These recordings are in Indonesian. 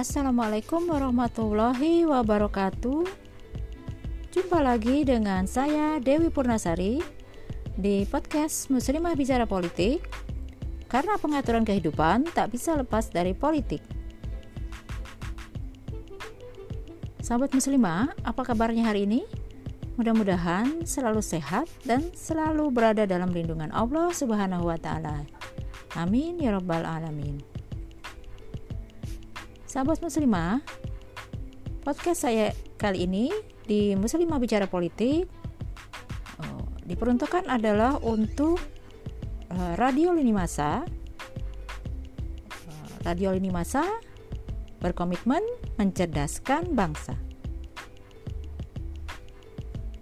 Assalamualaikum warahmatullahi wabarakatuh. Jumpa lagi dengan saya Dewi Purnasari di podcast Muslimah Bicara Politik. Karena pengaturan kehidupan tak bisa lepas dari politik. Sahabat muslimah, apa kabarnya hari ini? Mudah-mudahan selalu sehat dan selalu berada dalam lindungan Allah Subhanahu wa taala. Amin ya rabbal alamin. Sahabat muslimah, podcast saya kali ini di Muslimah Bicara Politik oh, diperuntukkan adalah untuk uh, radio lini masa. Uh, radio lini masa berkomitmen mencerdaskan bangsa.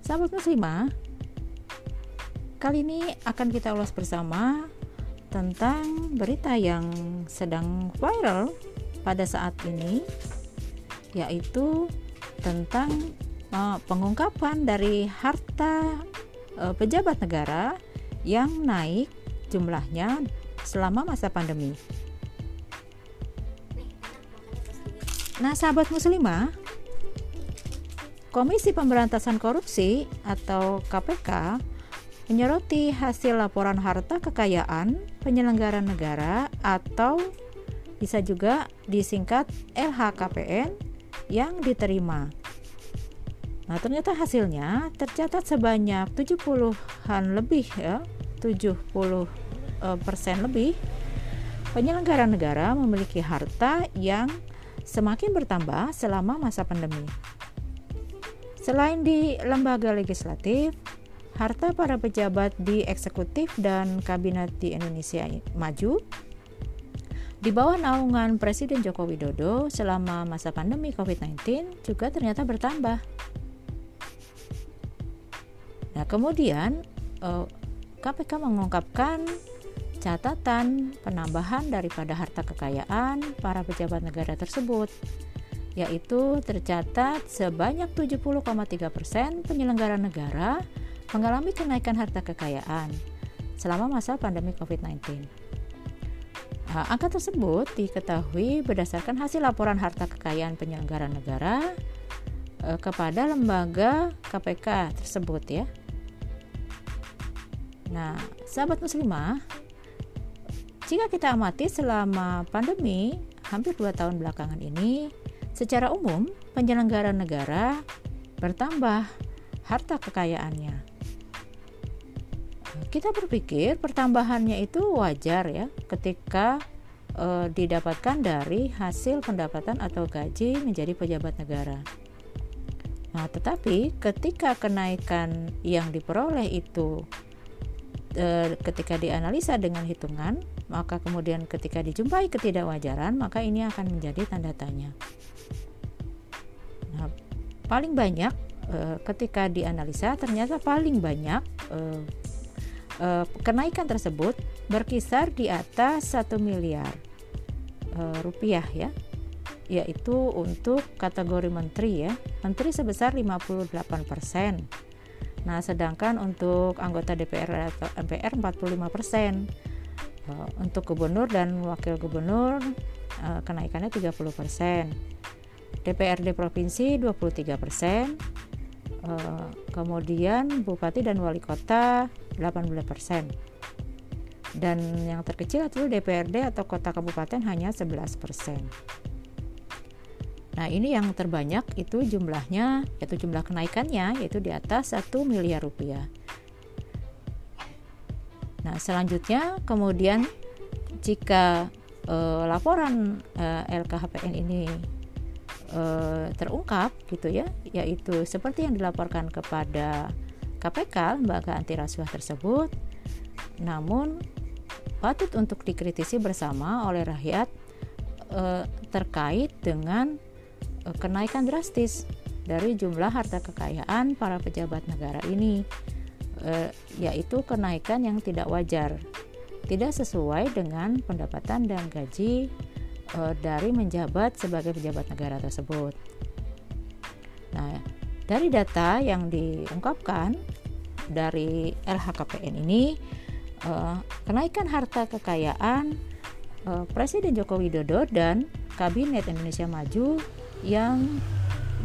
Sahabat muslimah, kali ini akan kita ulas bersama tentang berita yang sedang viral pada saat ini yaitu tentang uh, pengungkapan dari harta uh, pejabat negara yang naik jumlahnya selama masa pandemi. Nah, sahabat muslimah, Komisi Pemberantasan Korupsi atau KPK menyoroti hasil laporan harta kekayaan penyelenggara negara atau bisa juga disingkat LHKPN yang diterima. Nah, ternyata hasilnya tercatat sebanyak 70-an lebih ya, 70 eh, persen lebih penyelenggara negara memiliki harta yang semakin bertambah selama masa pandemi. Selain di lembaga legislatif, harta para pejabat di eksekutif dan kabinet di Indonesia maju di bawah naungan Presiden Joko Widodo selama masa pandemi COVID-19 juga ternyata bertambah. Nah, kemudian KPK eh, mengungkapkan catatan penambahan daripada harta kekayaan para pejabat negara tersebut yaitu tercatat sebanyak 70,3% penyelenggara negara mengalami kenaikan harta kekayaan selama masa pandemi COVID-19. Angka tersebut diketahui berdasarkan hasil laporan harta kekayaan penyelenggara negara eh, kepada lembaga KPK tersebut ya. Nah, sahabat muslimah, jika kita amati selama pandemi hampir dua tahun belakangan ini, secara umum penyelenggara negara bertambah harta kekayaannya kita berpikir pertambahannya itu wajar ya ketika e, didapatkan dari hasil pendapatan atau gaji menjadi pejabat negara. Nah, tetapi ketika kenaikan yang diperoleh itu e, ketika dianalisa dengan hitungan, maka kemudian ketika dijumpai ketidakwajaran, maka ini akan menjadi tanda tanya. Nah, paling banyak e, ketika dianalisa ternyata paling banyak uh, kenaikan tersebut berkisar di atas 1 miliar uh, rupiah ya yaitu untuk kategori menteri ya. Menteri sebesar 58% nah sedangkan untuk anggota DPR atau MPR 45% uh, untuk gubernur dan wakil gubernur uh, kenaikannya 30% DPRD provinsi 23% Uh, kemudian bupati dan wali kota 18%. Dan yang terkecil itu DPRD atau kota kabupaten hanya 11%. Nah, ini yang terbanyak itu jumlahnya yaitu jumlah kenaikannya yaitu di atas 1 miliar rupiah. Nah, selanjutnya kemudian jika eh, laporan eh, LKHPN ini eh, terungkap gitu ya, yaitu seperti yang dilaporkan kepada KPK, lembaga anti rasuah tersebut, namun patut untuk dikritisi bersama oleh rakyat e, terkait dengan e, kenaikan drastis dari jumlah harta kekayaan para pejabat negara ini, e, yaitu kenaikan yang tidak wajar, tidak sesuai dengan pendapatan dan gaji e, dari menjabat sebagai pejabat negara tersebut. Nah, dari data yang diungkapkan dari LHKPN ini, uh, kenaikan harta kekayaan uh, Presiden Joko Widodo dan Kabinet Indonesia Maju yang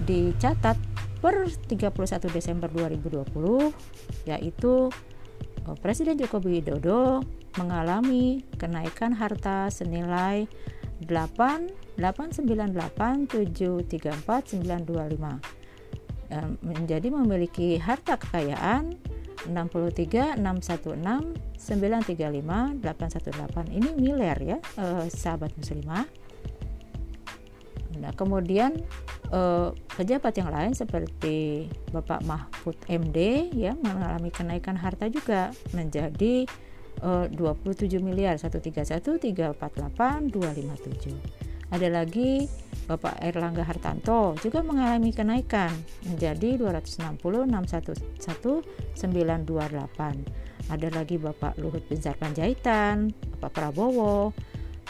dicatat per 31 Desember 2020 yaitu Presiden Joko Widodo mengalami kenaikan harta senilai 8 898 734 925 menjadi memiliki harta kekayaan 63 616 935 818 ini miliar ya eh, sahabat muslimah. Nah kemudian eh, pejabat yang lain seperti Bapak Mahfud MD ya mengalami kenaikan harta juga menjadi eh, 27 miliar 131 348 257 ada lagi Bapak Erlangga Hartanto juga mengalami kenaikan menjadi 260 611 928. Ada lagi Bapak Luhut Binsar Panjaitan, Bapak Prabowo,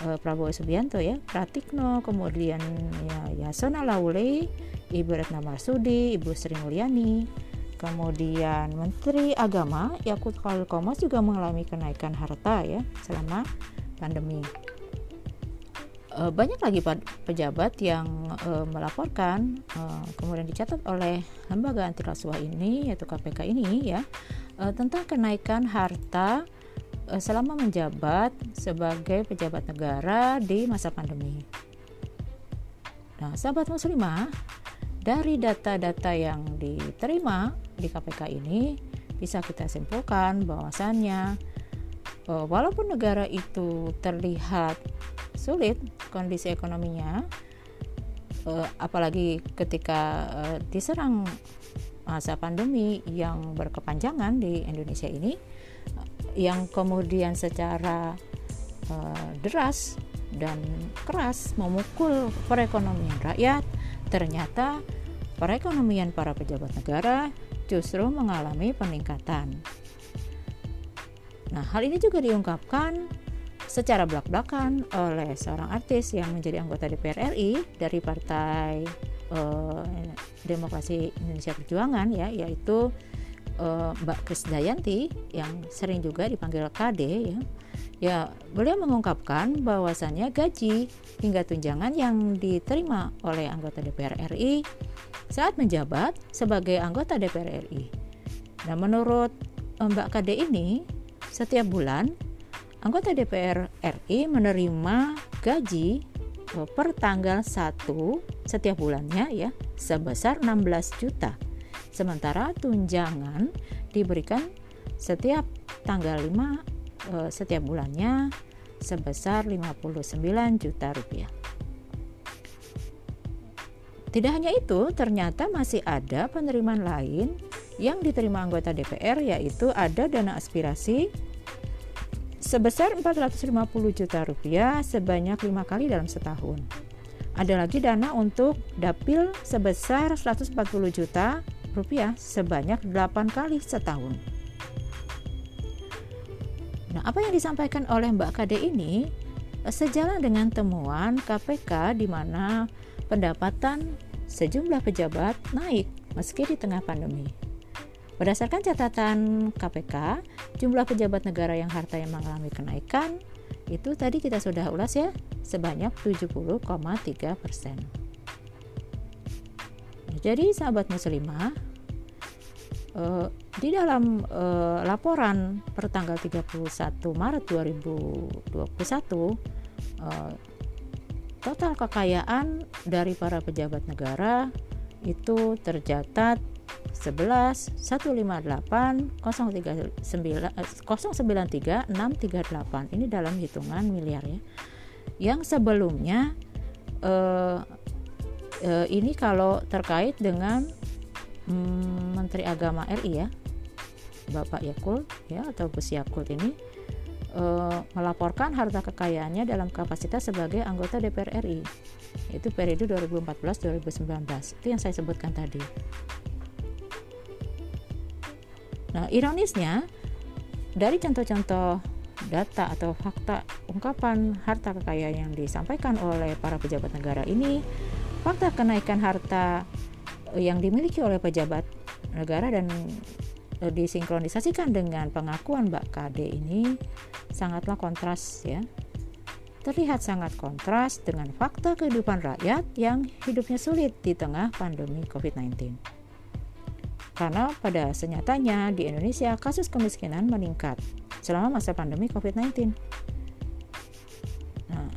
eh, Prabowo Subianto ya, Pratikno, kemudian ya Yasona Laule, Ibu Retna Marsudi, Ibu Sri Mulyani, kemudian Menteri Agama Yakut Khalil Komas juga mengalami kenaikan harta ya selama pandemi. Eh, banyak lagi pejabat yang uh, melaporkan uh, kemudian dicatat oleh lembaga anti rasuah ini yaitu KPK ini ya uh, tentang kenaikan harta uh, selama menjabat sebagai pejabat negara di masa pandemi. Nah, sahabat muslimah, dari data-data yang diterima di KPK ini bisa kita simpulkan bahwasannya uh, walaupun negara itu terlihat sulit kondisi ekonominya uh, apalagi ketika uh, diserang masa pandemi yang berkepanjangan di Indonesia ini yang kemudian secara deras dan keras memukul perekonomian rakyat ternyata perekonomian para pejabat negara justru mengalami peningkatan. Nah, hal ini juga diungkapkan secara belak-belakan oleh seorang artis yang menjadi anggota DPR RI dari Partai uh, Demokrasi Indonesia Perjuangan ya yaitu uh, Mbak Krisdayanti yang sering juga dipanggil KD ya. Ya, beliau mengungkapkan bahwasannya gaji hingga tunjangan yang diterima oleh anggota DPR RI saat menjabat sebagai anggota DPR RI. Nah, menurut eh, Mbak KD ini, setiap bulan anggota DPR RI menerima gaji eh, per tanggal 1 setiap bulannya ya sebesar 16 juta. Sementara tunjangan diberikan setiap tanggal 5 eh, setiap bulannya sebesar 59 juta rupiah. Tidak hanya itu, ternyata masih ada penerimaan lain yang diterima anggota DPR yaitu ada dana aspirasi sebesar 450 juta rupiah sebanyak lima kali dalam setahun. Ada lagi dana untuk dapil sebesar 140 juta rupiah sebanyak 8 kali setahun. Nah, apa yang disampaikan oleh Mbak Kade ini sejalan dengan temuan KPK di mana pendapatan sejumlah pejabat naik meski di tengah pandemi. Berdasarkan catatan KPK, jumlah pejabat negara yang hartanya mengalami kenaikan itu tadi kita sudah ulas ya sebanyak 70,3 persen. Jadi sahabat muslimah eh, di dalam eh, laporan per tanggal 31 Maret 2021 eh, total kekayaan dari para pejabat negara itu tercatat 11 158 039 093 638 ini dalam hitungan miliar ya. Yang sebelumnya eh, eh, ini kalau terkait dengan mm, Menteri Agama RI ya Bapak Yakul ya atau Gus Yakul ini eh, melaporkan harta kekayaannya dalam kapasitas sebagai anggota DPR RI itu periode 2014-2019 itu yang saya sebutkan tadi. Nah, ironisnya dari contoh-contoh data atau fakta ungkapan harta kekayaan yang disampaikan oleh para pejabat negara ini, fakta kenaikan harta yang dimiliki oleh pejabat negara dan e, disinkronisasikan dengan pengakuan Mbak KD ini sangatlah kontras ya. terlihat sangat kontras dengan fakta kehidupan rakyat yang hidupnya sulit di tengah pandemi COVID-19. Karena pada senyatanya di Indonesia kasus kemiskinan meningkat selama masa pandemi COVID-19. Nah,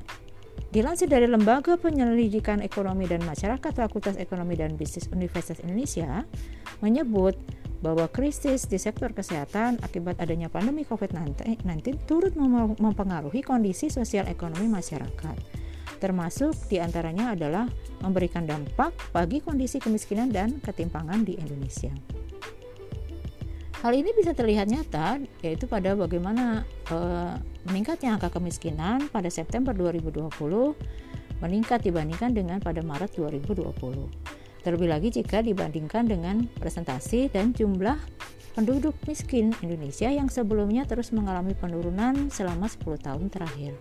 dilansir dari Lembaga Penyelidikan Ekonomi dan Masyarakat Fakultas Ekonomi dan Bisnis Universitas Indonesia menyebut bahwa krisis di sektor kesehatan akibat adanya pandemi COVID-19 turut mempengaruhi kondisi sosial ekonomi masyarakat. Termasuk di antaranya adalah memberikan dampak bagi kondisi kemiskinan dan ketimpangan di Indonesia. Hal ini bisa terlihat nyata yaitu pada bagaimana uh, meningkatnya angka kemiskinan pada September 2020 meningkat dibandingkan dengan pada Maret 2020. Terlebih lagi jika dibandingkan dengan presentasi dan jumlah penduduk miskin Indonesia yang sebelumnya terus mengalami penurunan selama 10 tahun terakhir.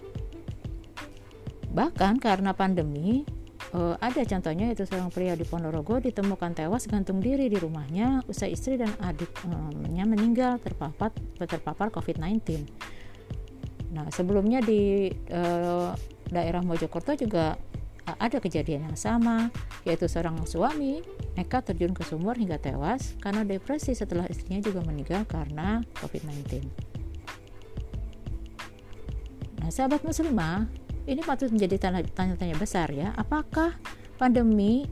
Bahkan karena pandemi, eh, ada contohnya yaitu seorang pria di Ponorogo ditemukan tewas gantung diri di rumahnya usai istri dan adiknya meninggal terpapar terpapar COVID-19. Nah, sebelumnya di eh, daerah Mojokerto juga ada kejadian yang sama, yaitu seorang suami nekat terjun ke sumur hingga tewas karena depresi setelah istrinya juga meninggal karena COVID-19. Nah, sahabat muslimah, ini patut menjadi tanya-tanya besar ya, apakah pandemi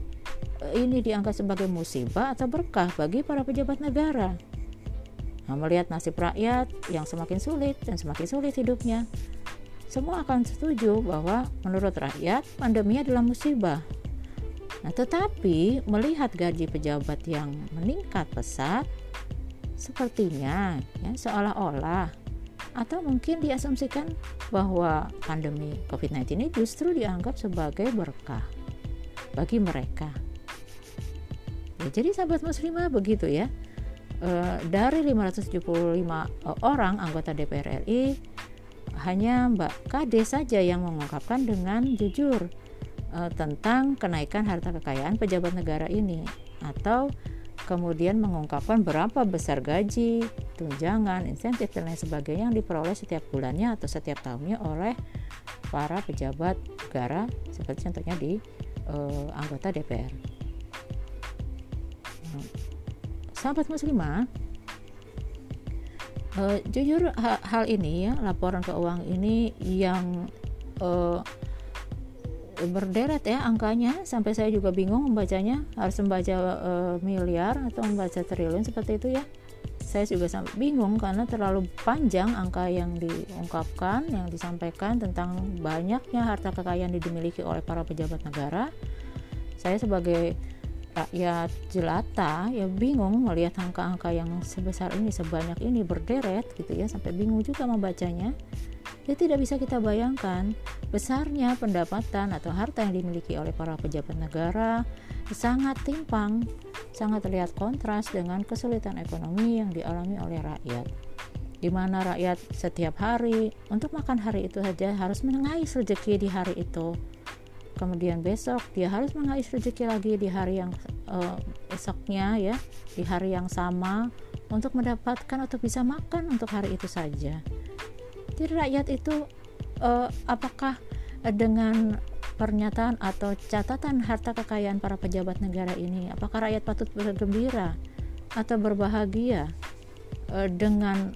eh, ini dianggap sebagai musibah atau berkah bagi para pejabat negara? Nah, melihat nasib rakyat yang semakin sulit dan semakin sulit hidupnya, semua akan setuju bahwa menurut rakyat pandemi adalah musibah. Nah, tetapi melihat gaji pejabat yang meningkat pesat, sepertinya ya seolah-olah atau mungkin diasumsikan bahwa pandemi COVID-19 ini justru dianggap sebagai berkah bagi mereka. Ya, jadi sahabat muslimah begitu ya. E, dari 575 orang anggota DPR RI hanya Mbak Kade saja yang mengungkapkan dengan jujur uh, tentang kenaikan harta kekayaan pejabat negara ini atau kemudian mengungkapkan berapa besar gaji, tunjangan, insentif dan lain sebagainya yang diperoleh setiap bulannya atau setiap tahunnya oleh para pejabat negara seperti contohnya di uh, anggota DPR. Sahabat muslimah, uh, jujur hal, hal ini ya laporan keuangan ini yang uh, berderet ya angkanya. Sampai saya juga bingung membacanya harus membaca uh, miliar atau membaca triliun seperti itu ya. Saya juga sampai bingung karena terlalu panjang angka yang diungkapkan yang disampaikan tentang banyaknya harta kekayaan yang dimiliki oleh para pejabat negara. Saya sebagai rakyat jelata ya bingung melihat angka-angka yang sebesar ini sebanyak ini berderet gitu ya sampai bingung juga membacanya ya tidak bisa kita bayangkan besarnya pendapatan atau harta yang dimiliki oleh para pejabat negara sangat timpang sangat terlihat kontras dengan kesulitan ekonomi yang dialami oleh rakyat. Di mana rakyat setiap hari untuk makan hari itu saja harus mengais rezeki di hari itu kemudian besok dia harus mengais rezeki lagi di hari yang uh, esoknya ya di hari yang sama untuk mendapatkan atau bisa makan untuk hari itu saja. Jadi rakyat itu uh, apakah dengan pernyataan atau catatan harta kekayaan para pejabat negara ini apakah rakyat patut bergembira atau berbahagia uh, dengan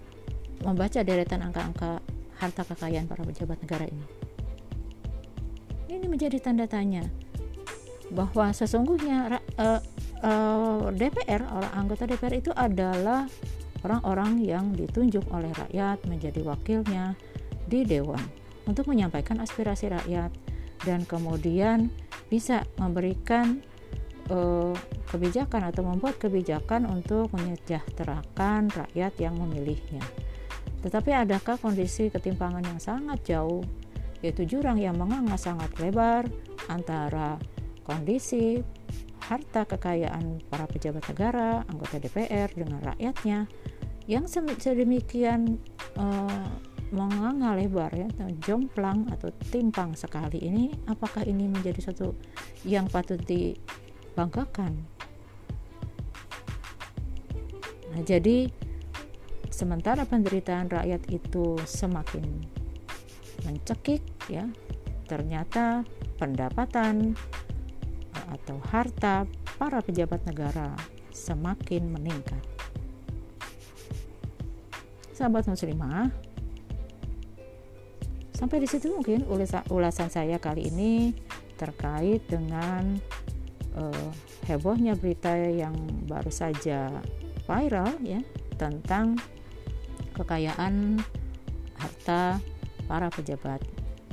membaca deretan angka-angka harta kekayaan para pejabat negara ini ini menjadi tanda tanya bahwa sesungguhnya uh, uh, DPR orang anggota DPR itu adalah orang-orang yang ditunjuk oleh rakyat menjadi wakilnya di dewan untuk menyampaikan aspirasi rakyat dan kemudian bisa memberikan uh, kebijakan atau membuat kebijakan untuk menyejahterakan rakyat yang memilihnya. Tetapi adakah kondisi ketimpangan yang sangat jauh yaitu jurang yang menganga sangat lebar antara kondisi harta kekayaan para pejabat negara, anggota DPR dengan rakyatnya yang sedemikian uh, menganga lebar ya, jomplang atau timpang sekali ini, apakah ini menjadi satu yang patut dibanggakan? Nah, jadi sementara penderitaan rakyat itu semakin mencekik ya ternyata pendapatan eh, atau harta para pejabat negara semakin meningkat. Sahabat muslimah, sampai di situ mungkin ulasan saya kali ini terkait dengan uh, hebohnya berita yang baru saja viral ya tentang kekayaan harta para pejabat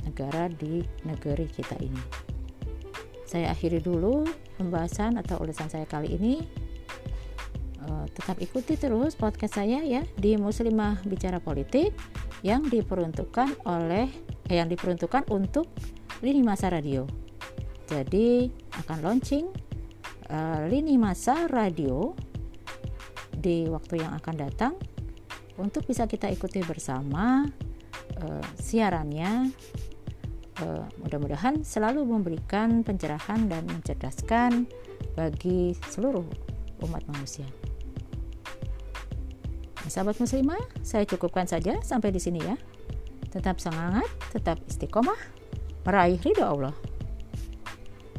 negara di negeri kita ini. Saya akhiri dulu pembahasan atau ulasan saya kali ini. Uh, tetap ikuti terus podcast saya ya di Muslimah Bicara Politik yang diperuntukkan oleh eh, yang diperuntukkan untuk lini masa radio. Jadi akan launching uh, lini masa radio di waktu yang akan datang untuk bisa kita ikuti bersama uh, siarannya uh, mudah-mudahan selalu memberikan pencerahan dan mencerdaskan bagi seluruh umat manusia. Nah, sahabat muslimah, saya cukupkan saja sampai di sini ya. Tetap semangat, tetap istiqomah, meraih ridho Allah.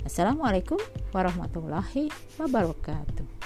Assalamualaikum warahmatullahi wabarakatuh.